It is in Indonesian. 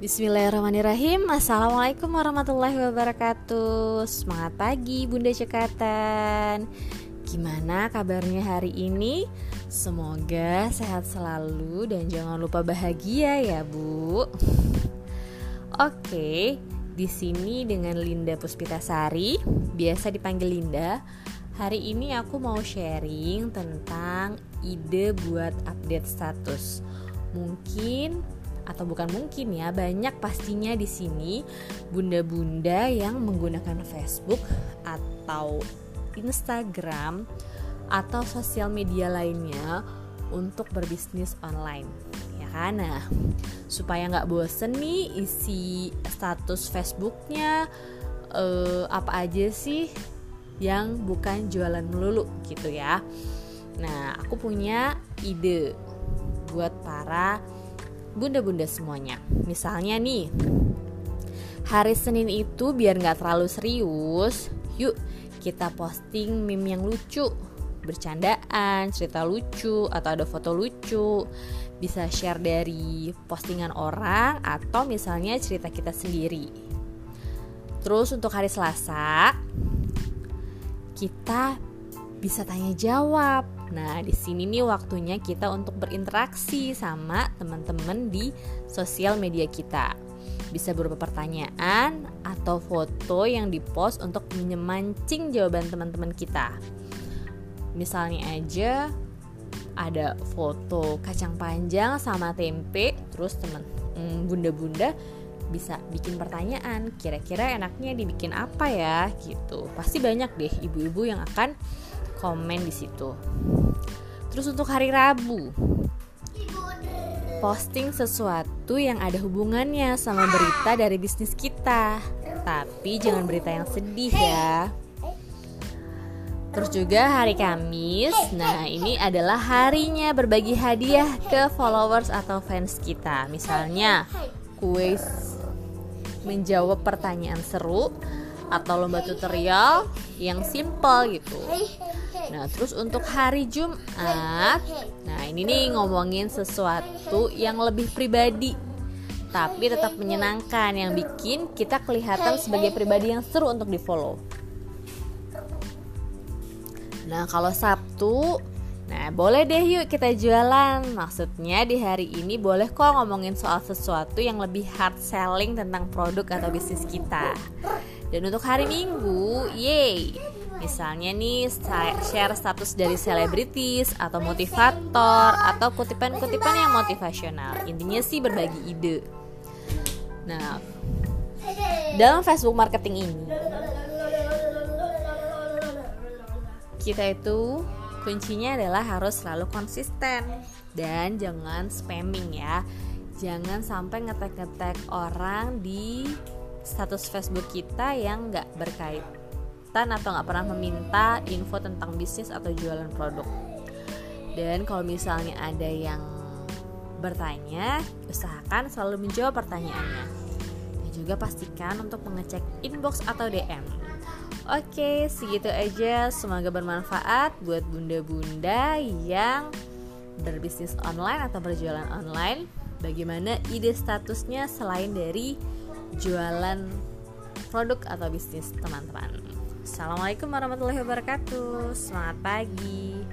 Bismillahirrahmanirrahim. Assalamualaikum warahmatullahi wabarakatuh. Semangat pagi Bunda Cekatan. Gimana kabarnya hari ini? Semoga sehat selalu dan jangan lupa bahagia ya Bu. Oke, di sini dengan Linda Puspitasari. Biasa dipanggil Linda. Hari ini aku mau sharing tentang ide buat update status. Mungkin atau bukan mungkin ya banyak pastinya di sini bunda-bunda yang menggunakan Facebook atau Instagram atau sosial media lainnya untuk berbisnis online ya kan? Nah supaya nggak bosen nih isi status Facebooknya eh, apa aja sih yang bukan jualan melulu gitu ya? Nah aku punya ide buat para bunda-bunda semuanya. Misalnya nih, hari Senin itu biar nggak terlalu serius, yuk kita posting meme yang lucu, bercandaan, cerita lucu, atau ada foto lucu. Bisa share dari postingan orang atau misalnya cerita kita sendiri. Terus untuk hari Selasa, kita bisa tanya jawab Nah, di sini nih waktunya kita untuk berinteraksi sama teman-teman di sosial media kita. Bisa berupa pertanyaan atau foto yang dipost untuk menyemancing jawaban teman-teman kita. Misalnya aja ada foto kacang panjang sama tempe, terus teman hmm, bunda-bunda bisa bikin pertanyaan, kira-kira enaknya dibikin apa ya gitu. Pasti banyak deh ibu-ibu yang akan komen di situ. Terus untuk hari Rabu, posting sesuatu yang ada hubungannya sama berita dari bisnis kita. Tapi jangan berita yang sedih ya. Terus juga hari Kamis, nah ini adalah harinya berbagi hadiah ke followers atau fans kita. Misalnya, kuis menjawab pertanyaan seru atau lomba tutorial yang simple gitu. Nah, terus untuk hari Jumat, nah ini nih ngomongin sesuatu yang lebih pribadi tapi tetap menyenangkan yang bikin kita kelihatan sebagai pribadi yang seru untuk di-follow. Nah, kalau Sabtu, nah boleh deh yuk kita jualan. Maksudnya di hari ini boleh kok ngomongin soal sesuatu yang lebih hard selling tentang produk atau bisnis kita. Dan untuk hari Minggu, yay, Misalnya nih share status dari selebritis atau motivator atau kutipan-kutipan yang motivasional. Intinya sih berbagi ide. Nah, dalam Facebook marketing ini kita itu kuncinya adalah harus selalu konsisten dan jangan spamming ya. Jangan sampai ngetek-ngetek orang di status Facebook kita yang nggak berkait kesulitan atau nggak pernah meminta info tentang bisnis atau jualan produk. Dan kalau misalnya ada yang bertanya, usahakan selalu menjawab pertanyaannya. Dan juga pastikan untuk mengecek inbox atau DM. Oke, segitu aja. Semoga bermanfaat buat bunda-bunda yang berbisnis online atau berjualan online. Bagaimana ide statusnya selain dari jualan produk atau bisnis teman-teman. Assalamualaikum warahmatullahi wabarakatuh. Selamat pagi.